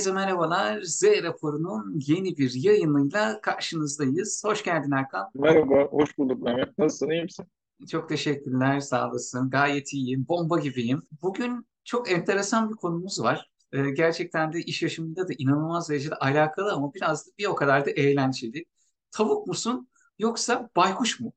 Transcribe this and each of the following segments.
Herkese merhabalar. Z raporunun yeni bir yayınıyla karşınızdayız. Hoş geldin Erkan. Merhaba, hoş bulduk Mehmet. Nasılsın, iyi misin? Çok teşekkürler, sağ olasın. Gayet iyiyim, bomba gibiyim. Bugün çok enteresan bir konumuz var. Ee, gerçekten de iş yaşamında da inanılmaz derecede alakalı ama biraz da bir o kadar da eğlenceli. Tavuk musun yoksa baykuş mu?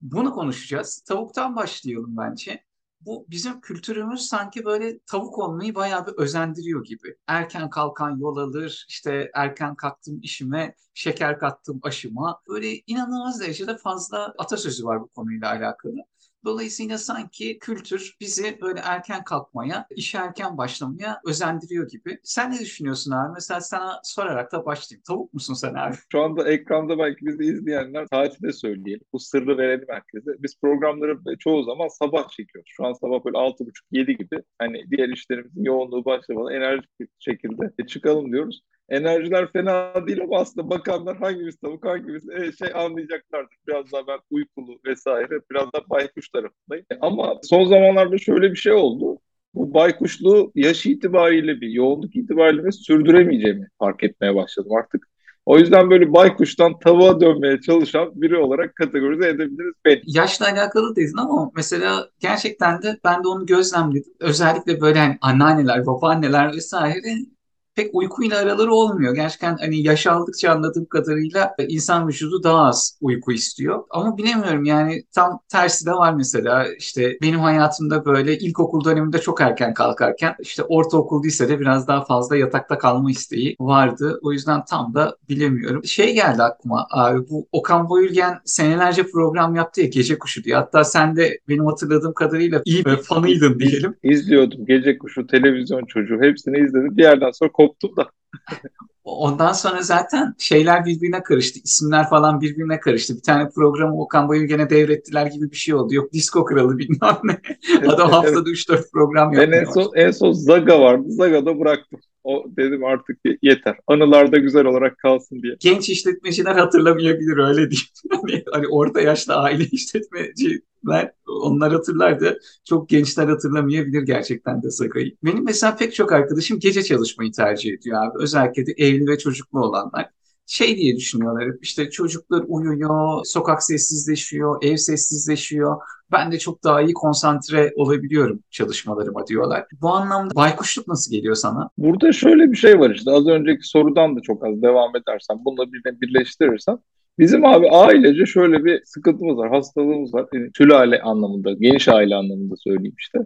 Bunu konuşacağız. Tavuktan başlayalım bence. Bu bizim kültürümüz sanki böyle tavuk olmayı bayağı bir özendiriyor gibi. Erken kalkan yol alır, işte erken kalktım işime, şeker kattım aşıma. Böyle inanılmaz derecede fazla atasözü var bu konuyla alakalı. Dolayısıyla sanki kültür bizi böyle erken kalkmaya, işe erken başlamaya özendiriyor gibi. Sen ne düşünüyorsun abi? Mesela sana sorarak da başlayayım. Tavuk musun sen abi? Şu anda ekranda belki bizi izleyenler saati de söyleyelim. Bu sırrı verelim herkese. Biz programları çoğu zaman sabah çekiyoruz. Şu an sabah böyle 6.30-7 gibi. Hani diğer işlerimizin yoğunluğu başlamadan enerjik bir şekilde çıkalım diyoruz enerjiler fena değil ama aslında bakanlar hangimiz tavuk hangimiz e, şey anlayacaklardır. Biraz daha ben uykulu vesaire biraz da baykuş tarafındayım. Ama son zamanlarda şöyle bir şey oldu. Bu baykuşluğu yaş itibariyle bir yoğunluk itibariyle sürdüremeyeceğimi fark etmeye başladım artık. O yüzden böyle baykuştan tavuğa dönmeye çalışan biri olarak kategorize edebiliriz beni. Yaşla alakalı dedin ama mesela gerçekten de ben de onu gözlemledim. Özellikle böyle hani anneanneler, babaanneler vesaire pek uykuyla araları olmuyor. Gerçekten hani yaş aldıkça anladığım kadarıyla insan vücudu daha az uyku istiyor. Ama bilemiyorum yani tam tersi de var mesela. İşte benim hayatımda böyle ilkokul döneminde çok erken kalkarken işte ortaokul lisede biraz daha fazla yatakta kalma isteği vardı. O yüzden tam da bilemiyorum. Şey geldi aklıma abi bu Okan Bayülgen senelerce program yaptı ya Gece Kuşu diye. Hatta sen de benim hatırladığım kadarıyla iyi bir fanıydın diyelim. İzliyordum Gece Kuşu, televizyon çocuğu hepsini izledim. Bir yerden sonra koptum da. Ondan sonra zaten şeyler birbirine karıştı. isimler falan birbirine karıştı. Bir tane programı Okan Bayülgen'e devrettiler gibi bir şey oldu. Yok Disco Kralı bilmem ne. Adam haftada 3-4 program yapmıyor. Ben en son, en son Zaga vardı. Zaga'da bıraktım. O dedim artık yeter. Anılarda güzel olarak kalsın diye. Genç işletmeciler hatırlamayabilir öyle diyeyim. Hani, hani orta yaşta aile işletmeciler onlar hatırlardı. Çok gençler hatırlamayabilir gerçekten de Saga'yı. Benim mesela pek çok arkadaşım gece çalışmayı tercih ediyor abi. Özellikle de evli ve çocuklu olanlar şey diye düşünüyorlar. İşte çocuklar uyuyor, sokak sessizleşiyor, ev sessizleşiyor. Ben de çok daha iyi konsantre olabiliyorum çalışmalarıma diyorlar. Bu anlamda baykuşluk nasıl geliyor sana? Burada şöyle bir şey var işte az önceki sorudan da çok az devam edersen bununla birbirine birleştirirsen Bizim abi ailece şöyle bir sıkıntımız var, hastalığımız var. Yani sülale anlamında, geniş aile anlamında söyleyeyim işte.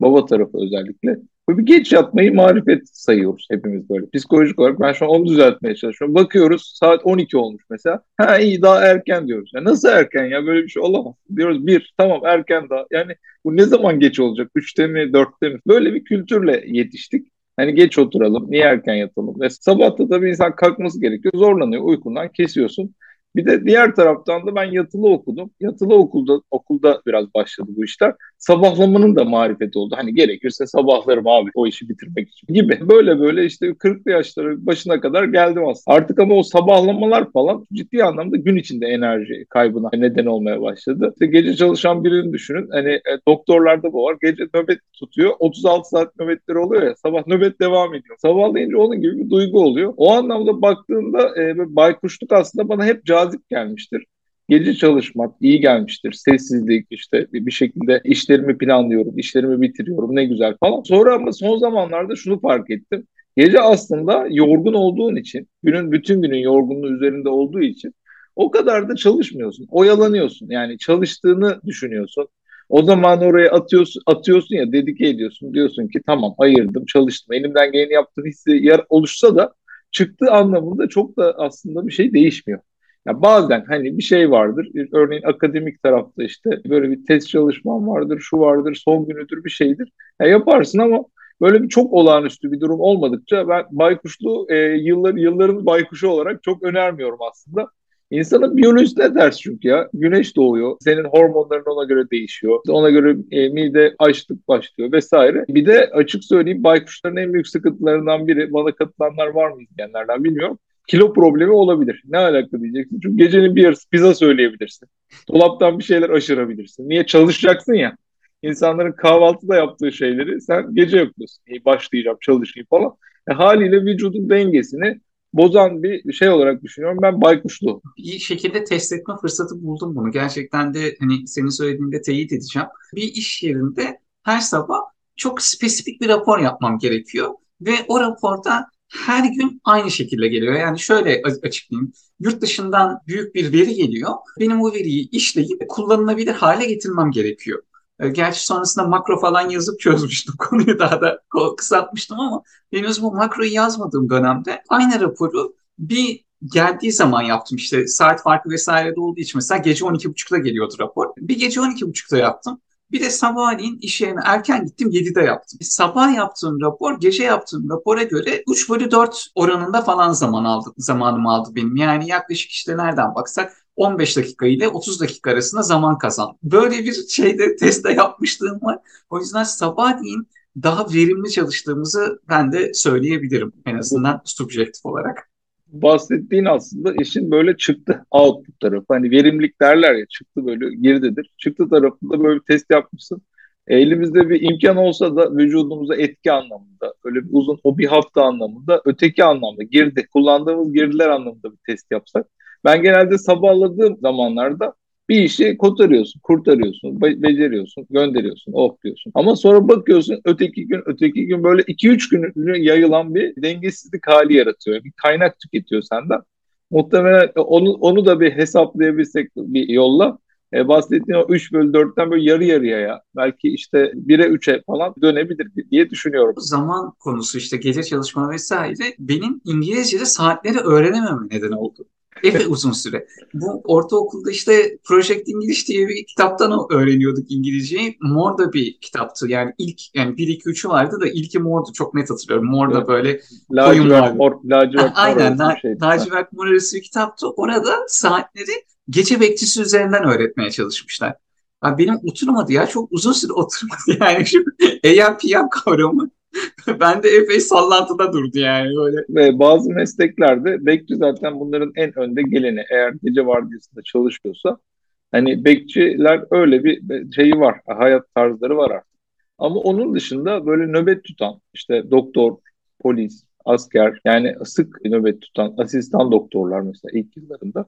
Baba tarafı özellikle. Bir geç yatmayı marifet sayıyoruz hepimiz böyle. Psikolojik olarak ben şu an onu düzeltmeye çalışıyorum. Bakıyoruz saat 12 olmuş mesela. Ha iyi daha erken diyoruz. Ya nasıl erken ya böyle bir şey olamaz. Diyoruz bir tamam erken daha. Yani bu ne zaman geç olacak? Üçte mi dörtte mi? Böyle bir kültürle yetiştik. Hani geç oturalım, niye erken yatalım? Ve sabah tabii insan kalkması gerekiyor. Zorlanıyor, uykundan kesiyorsun. Bir de diğer taraftan da ben yatılı okudum. Yatılı okulda okulda biraz başladı bu işler. Sabahlamanın da marifeti oldu. Hani gerekirse sabahlarım abi o işi bitirmek için gibi. Böyle böyle işte 40'lı yaşların başına kadar geldim aslında. Artık ama o sabahlamalar falan ciddi anlamda gün içinde enerji kaybına neden olmaya başladı. İşte gece çalışan birini düşünün. Hani e, doktorlarda bu var. Gece nöbet tutuyor. 36 saat nöbetleri oluyor ya. Sabah nöbet devam ediyor. Sabahlayınca onun gibi bir duygu oluyor. O anlamda baktığında e, baykuşluk aslında bana hep cazip cazip gelmiştir. Gece çalışmak iyi gelmiştir. Sessizlik işte bir şekilde işlerimi planlıyorum, işlerimi bitiriyorum ne güzel falan. Sonra ama son zamanlarda şunu fark ettim. Gece aslında yorgun olduğun için, günün bütün günün yorgunluğu üzerinde olduğu için o kadar da çalışmıyorsun. Oyalanıyorsun. Yani çalıştığını düşünüyorsun. O zaman oraya atıyorsun, atıyorsun ya dedike ediyorsun. Diyorsun ki tamam ayırdım, çalıştım. Elimden geleni yaptım hissi oluşsa da çıktığı anlamında çok da aslında bir şey değişmiyor. Ya bazen hani bir şey vardır. Örneğin akademik tarafta işte böyle bir test çalışman vardır, şu vardır, son günüdür bir şeydir. Ya yaparsın ama böyle bir çok olağanüstü bir durum olmadıkça ben baykuşluğu e, yıllar, yılların baykuşu olarak çok önermiyorum aslında. İnsanın biyolojisine ters çünkü ya. Güneş doğuyor. Senin hormonların ona göre değişiyor. Ona göre e, mide açlık başlıyor vesaire. Bir de açık söyleyeyim baykuşların en büyük sıkıntılarından biri. Bana katılanlar var mı izleyenlerden bilmiyorum kilo problemi olabilir. Ne alaka diyeceksin? Çünkü gecenin bir yarısı pizza söyleyebilirsin. Dolaptan bir şeyler aşırabilirsin. Niye çalışacaksın ya? İnsanların kahvaltıda yaptığı şeyleri sen gece yapıyorsun. İyi başlayacağım, çalışayım falan. E, haliyle vücudun dengesini bozan bir şey olarak düşünüyorum. Ben baykuşlu. Bir şekilde test etme fırsatı buldum bunu. Gerçekten de hani senin söylediğinde teyit edeceğim. Bir iş yerinde her sabah çok spesifik bir rapor yapmam gerekiyor. Ve o raporda her gün aynı şekilde geliyor. Yani şöyle açıklayayım. Yurt dışından büyük bir veri geliyor. Benim o veriyi işleyip kullanılabilir hale getirmem gerekiyor. E, gerçi sonrasında makro falan yazıp çözmüştüm konuyu daha da kısaltmıştım ama henüz bu makroyu yazmadığım dönemde aynı raporu bir geldiği zaman yaptım işte saat farkı vesaire de olduğu için mesela gece 12.30'da geliyordu rapor. Bir gece 12.30'da yaptım. Bir de sabahleyin iş yerine erken gittim 7'de yaptım. Sabah yaptığım rapor gece yaptığım rapora göre 3 bölü 4 oranında falan zaman aldı, zamanımı aldı benim. Yani yaklaşık işte nereden baksak 15 dakika ile 30 dakika arasında zaman kazan. Böyle bir şeyde testte yapmışlığım var. O yüzden sabahleyin daha verimli çalıştığımızı ben de söyleyebilirim en azından subjektif olarak. Bahsettiğin aslında işin böyle çıktı output tarafı. Hani verimlilik derler ya çıktı böyle girdidir. Çıktı tarafında böyle bir test yapmışsın. E, elimizde bir imkan olsa da vücudumuza etki anlamında, öyle bir uzun o bir hafta anlamında, öteki anlamda girdi, kullandığımız girdiler anlamında bir test yapsak ben genelde sabahladığım zamanlarda bir işi kurtarıyorsun, be- beceriyorsun, gönderiyorsun, oh diyorsun. Ama sonra bakıyorsun öteki gün, öteki gün böyle 2-3 gün yayılan bir dengesizlik hali yaratıyor. Bir kaynak tüketiyor senden. Muhtemelen onu, onu da bir hesaplayabilsek bir yolla e, bahsettiğin o 3 bölü 4'ten böyle yarı yarıya ya belki işte 1'e 3'e falan dönebilir diye düşünüyorum. Zaman konusu işte gece çalışma vesaire benim İngilizce'de saatleri öğrenememe neden oldu. Epey uzun süre. Bu ortaokulda işte Project English diye bir kitaptan öğreniyorduk İngilizceyi. Mor da bir kitaptı. Yani ilk yani 1 2 3'ü vardı da ilki mordu. Çok net hatırlıyorum. Mor da böyle mor, lacivert mor Aynen. La, lacivert mor arası bir kitaptı. Orada saatleri gece bekçisi üzerinden öğretmeye çalışmışlar. Yani benim oturmadı ya. Çok uzun süre oturmadı. Yani şu AM PM kavramı ben de epey sallantıda durdu yani böyle. Ve bazı mesleklerde bekçi zaten bunların en önde geleni. Eğer gece vardiyasında çalışıyorsa hani bekçiler öyle bir şeyi var. Hayat tarzları var artık. Ama onun dışında böyle nöbet tutan işte doktor, polis, asker yani sık nöbet tutan asistan doktorlar mesela ilk yıllarında.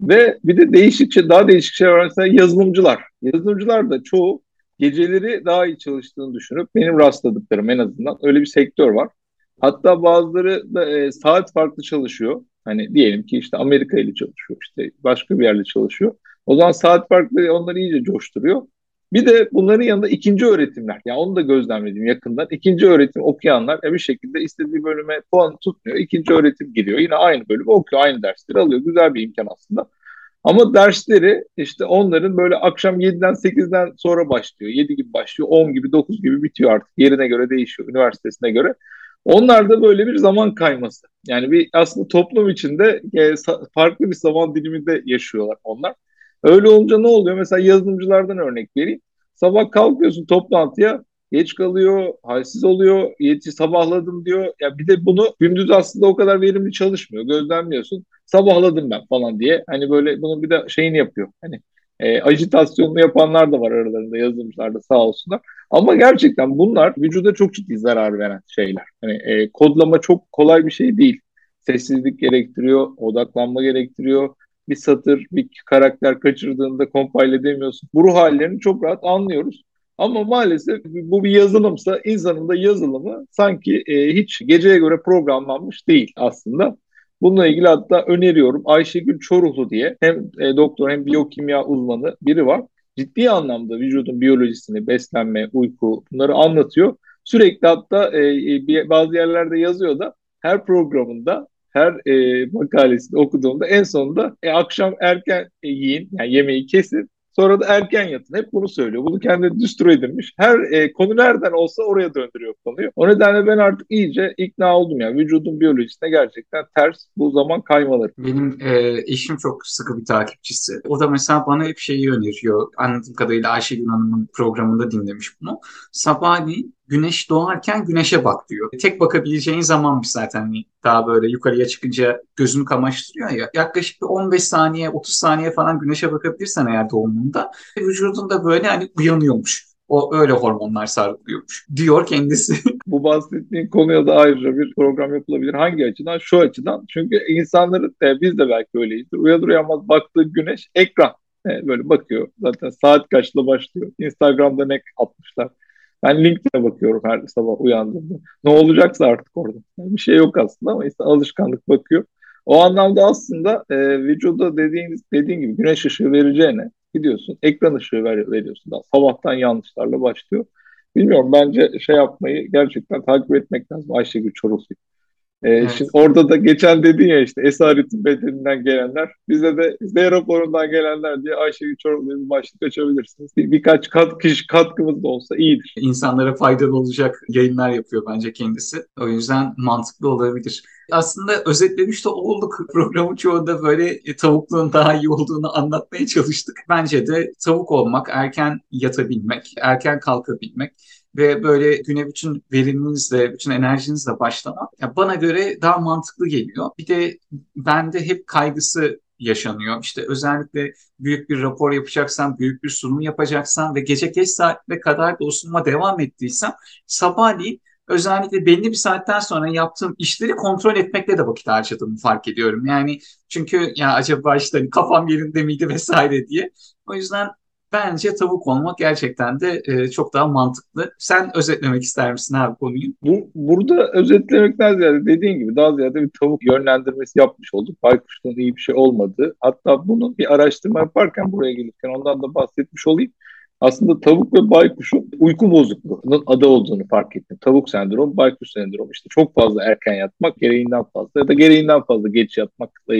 Ve bir de değişik şey, daha değişik şeyler var. Mesela yazılımcılar. Yazılımcılar da çoğu geceleri daha iyi çalıştığını düşünüp benim rastladıklarım en azından öyle bir sektör var. Hatta bazıları da e, saat farklı çalışıyor. Hani diyelim ki işte Amerika ile çalışıyor, işte başka bir yerle çalışıyor. O zaman saat farklı onları iyice coşturuyor. Bir de bunların yanında ikinci öğretimler. Ya yani onu da gözlemledim yakından. İkinci öğretim okuyanlar ya bir şekilde istediği bölüme puan tutmuyor. İkinci öğretim giriyor. Yine aynı bölümü okuyor, aynı dersleri alıyor. Güzel bir imkan aslında. Ama dersleri işte onların böyle akşam 7'den 8'den sonra başlıyor. 7 gibi başlıyor, 10 gibi, 9 gibi bitiyor artık. Yerine göre değişiyor, üniversitesine göre. Onlar da böyle bir zaman kayması. Yani bir aslında toplum içinde e, farklı bir zaman diliminde yaşıyorlar onlar. Öyle olunca ne oluyor? Mesela yazılımcılardan örnek vereyim. Sabah kalkıyorsun toplantıya, geç kalıyor, halsiz oluyor, yetiş sabahladım diyor. Ya bir de bunu gündüz aslında o kadar verimli çalışmıyor. Gözlemliyorsun. Sabahladım ben falan diye. Hani böyle bunun bir de şeyini yapıyor. Hani e, ajitasyonunu yapanlar da var aralarında yazılımcılarda sağ olsunlar. Ama gerçekten bunlar vücuda çok ciddi zarar veren şeyler. Hani e, kodlama çok kolay bir şey değil. Sessizlik gerektiriyor, odaklanma gerektiriyor. Bir satır, bir karakter kaçırdığında compile edemiyorsun. Bu ruh hallerini çok rahat anlıyoruz. Ama maalesef bu bir yazılımsa insanın da yazılımı sanki e, hiç geceye göre programlanmış değil aslında. Bununla ilgili hatta öneriyorum Ayşegül Çoruhlu diye hem e, doktor hem biyokimya uzmanı biri var. Ciddi anlamda vücudun biyolojisini, beslenme, uyku bunları anlatıyor. Sürekli hatta e, e bazı yerlerde yazıyor da her programında her e, makalesini okuduğumda en sonunda e, akşam erken e, yiyin yani yemeği kesin Sonra da erken yatın. Hep bunu söylüyor. Bunu kendi düstur edinmiş. Her e, konu nereden olsa oraya döndürüyor konuyu. O nedenle ben artık iyice ikna oldum yani. Vücudun biyolojisine gerçekten ters bu zaman kaymaları. Benim e, eşim çok sıkı bir takipçisi. O da mesela bana hep şeyi öneriyor. Anladığım kadarıyla Ayşegül Hanım'ın programında dinlemiş bunu. Sabahleyin güneş doğarken güneşe bak diyor. Tek bakabileceğin zamanmış zaten daha böyle yukarıya çıkınca gözünü kamaştırıyor ya. Yaklaşık bir 15 saniye 30 saniye falan güneşe bakabilirsen eğer doğumunda vücudunda böyle hani uyanıyormuş. O öyle hormonlar salgılıyormuş diyor kendisi. Bu bahsettiğin konuya da ayrıca bir program yapılabilir. Hangi açıdan? Şu açıdan. Çünkü insanların e, biz de belki öyleyizdir. Uyanır uyanmaz baktığı güneş ekran. E, böyle bakıyor. Zaten saat kaçta başlıyor. Instagram'da ne atmışlar. Ben LinkedIn'e bakıyorum her sabah uyandığımda. Ne olacaksa artık orada. Yani bir şey yok aslında ama insan alışkanlık bakıyor. O anlamda aslında e, vücuda dediğin, dediğin gibi güneş ışığı vereceğine gidiyorsun ekran ışığı ver, veriyorsun. Daha sabahtan yanlışlarla başlıyor. Bilmiyorum bence şey yapmayı gerçekten takip etmek lazım Ayşegül Çorumsu'yu. Ee, evet. Şimdi orada da geçen dedin ya işte Esaretin bedeninden gelenler, bize de Z raporundan gelenler diye Ayşegül Çorumlu'ya bir başlık açabilirsiniz. Bir, birkaç kat, kişi katkımız da olsa iyidir. İnsanlara faydalı olacak yayınlar yapıyor bence kendisi. O yüzden mantıklı olabilir. Aslında özetlemiş de olduk. Programın çoğunda böyle e, tavukluğun daha iyi olduğunu anlatmaya çalıştık. Bence de tavuk olmak, erken yatabilmek, erken kalkabilmek ve böyle güne bütün veriminizle, bütün enerjinizle başlamak ya bana göre daha mantıklı geliyor. Bir de bende hep kaygısı yaşanıyor. İşte özellikle büyük bir rapor yapacaksam, büyük bir sunum yapacaksam ve gece geç saatte kadar da o sunuma devam ettiysem sabahleyin özellikle belli bir saatten sonra yaptığım işleri kontrol etmekle de vakit harcadığımı fark ediyorum. Yani çünkü ya acaba işte kafam yerinde miydi vesaire diye. O yüzden Bence tavuk olmak gerçekten de e, çok daha mantıklı. Sen özetlemek ister misin abi konuyu? Bu, burada özetlemekten ziyade dediğin gibi daha ziyade bir tavuk yönlendirmesi yapmış olduk. Baykuşluğun iyi bir şey olmadığı. Hatta bunu bir araştırma yaparken buraya gelirken ondan da bahsetmiş olayım. Aslında tavuk ve baykuşun uyku bozukluğunun adı olduğunu fark ettim. Tavuk sendromu, baykuş sendromu işte çok fazla erken yatmak, gereğinden fazla ya da gereğinden fazla geç yatmakla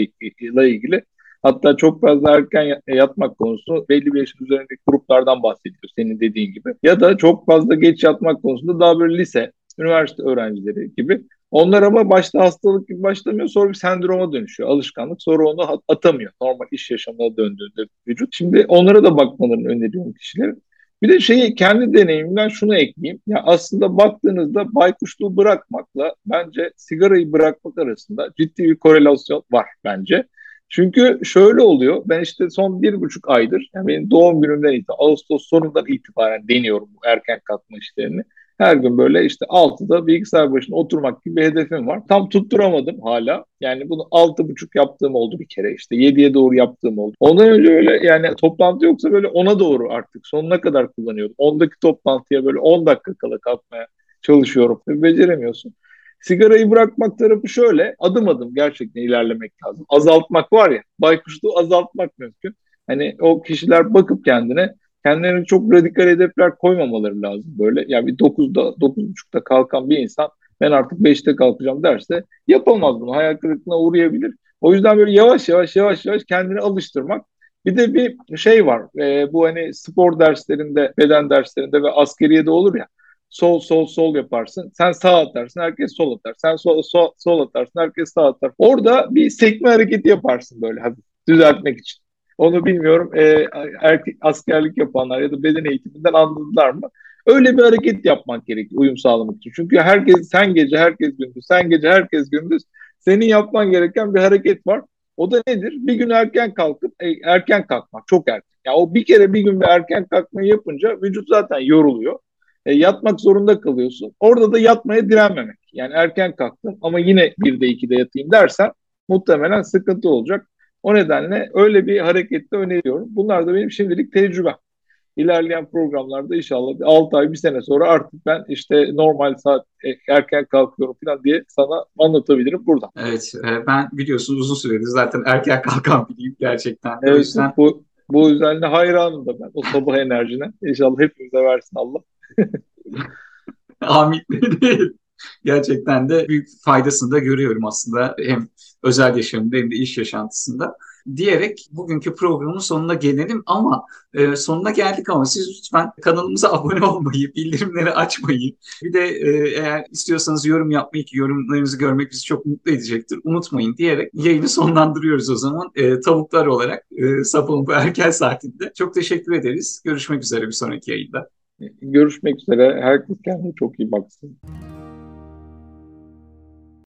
ilgili Hatta çok fazla erken yatmak konusu belli bir yaşın üzerindeki gruplardan bahsediyor senin dediğin gibi. Ya da çok fazla geç yatmak konusunda daha böyle lise, üniversite öğrencileri gibi. Onlar ama başta hastalık gibi başlamıyor sonra bir sendroma dönüşüyor. Alışkanlık sonra onu atamıyor. Normal iş yaşamına döndüğünde vücut. Şimdi onlara da bakmalarını öneriyorum kişilerin. Bir de şeyi kendi deneyimimden şunu ekleyeyim. Ya aslında baktığınızda baykuşluğu bırakmakla bence sigarayı bırakmak arasında ciddi bir korelasyon var bence. Çünkü şöyle oluyor. Ben işte son bir buçuk aydır, yani benim doğum günümden itibaren, Ağustos sonundan itibaren deniyorum bu erken kalkma işlerini. Her gün böyle işte 6'da bilgisayar başında oturmak gibi bir hedefim var. Tam tutturamadım hala. Yani bunu altı buçuk yaptığım oldu bir kere işte. 7'ye doğru yaptığım oldu. Ondan önce öyle yani toplantı yoksa böyle 10'a doğru artık sonuna kadar kullanıyordum. 10'daki toplantıya böyle 10 dakika kala kalkmaya çalışıyorum. Beceremiyorsun. Sigarayı bırakmak tarafı şöyle adım adım gerçekten ilerlemek lazım. Azaltmak var ya baykuşluğu azaltmak mümkün. Hani o kişiler bakıp kendine kendilerine çok radikal hedefler koymamaları lazım böyle. Yani bir 9'da 9.30'da kalkan bir insan ben artık 5'te kalkacağım derse yapamaz bunu. Hayal kırıklığına uğrayabilir. O yüzden böyle yavaş yavaş yavaş yavaş kendini alıştırmak. Bir de bir şey var. E, bu hani spor derslerinde, beden derslerinde ve askeriyede olur ya sol sol sol yaparsın. Sen sağ atarsın, herkes sol atar. Sen sol sol, sol atarsın, herkes sağ atar. Orada bir sekme hareketi yaparsın böyle hafif düzeltmek için. Onu bilmiyorum e, erkek, askerlik yapanlar ya da beden eğitiminden anladılar mı? Öyle bir hareket yapmak gerekiyor uyum sağlamak için. Çünkü herkes sen gece herkes gündüz, sen gece herkes gündüz. Senin yapman gereken bir hareket var. O da nedir? Bir gün erken kalkıp e, erken kalkmak çok erken. Ya yani o bir kere bir gün bir erken kalkmayı yapınca vücut zaten yoruluyor e, yatmak zorunda kalıyorsun. Orada da yatmaya direnmemek. Yani erken kalktım ama yine bir de iki de yatayım dersen muhtemelen sıkıntı olacak. O nedenle öyle bir harekette öneriyorum. Bunlar da benim şimdilik tecrübem. İlerleyen programlarda inşallah bir 6 ay bir sene sonra artık ben işte normal saat e, erken kalkıyorum falan diye sana anlatabilirim buradan. Evet e, ben biliyorsunuz uzun süredir zaten erken kalkan biriyim gerçekten. Evet, o yüzden... bu, bu yüzden de hayranım da ben o sabah enerjine. İnşallah hepimize versin Allah. Amin. Gerçekten de büyük faydasını da görüyorum aslında hem özel yaşamında hem de iş yaşantısında diyerek bugünkü programın sonuna gelelim ama e, sonuna geldik ama siz lütfen kanalımıza abone olmayı, bildirimleri açmayı bir de e, eğer istiyorsanız yorum yapmayı ki yorumlarınızı görmek bizi çok mutlu edecektir. Unutmayın diyerek yayını sonlandırıyoruz o zaman. E, tavuklar olarak e, sabahın bu erken saatinde. Çok teşekkür ederiz. Görüşmek üzere bir sonraki yayında. Görüşmek üzere. Herkes kendine çok iyi baksın.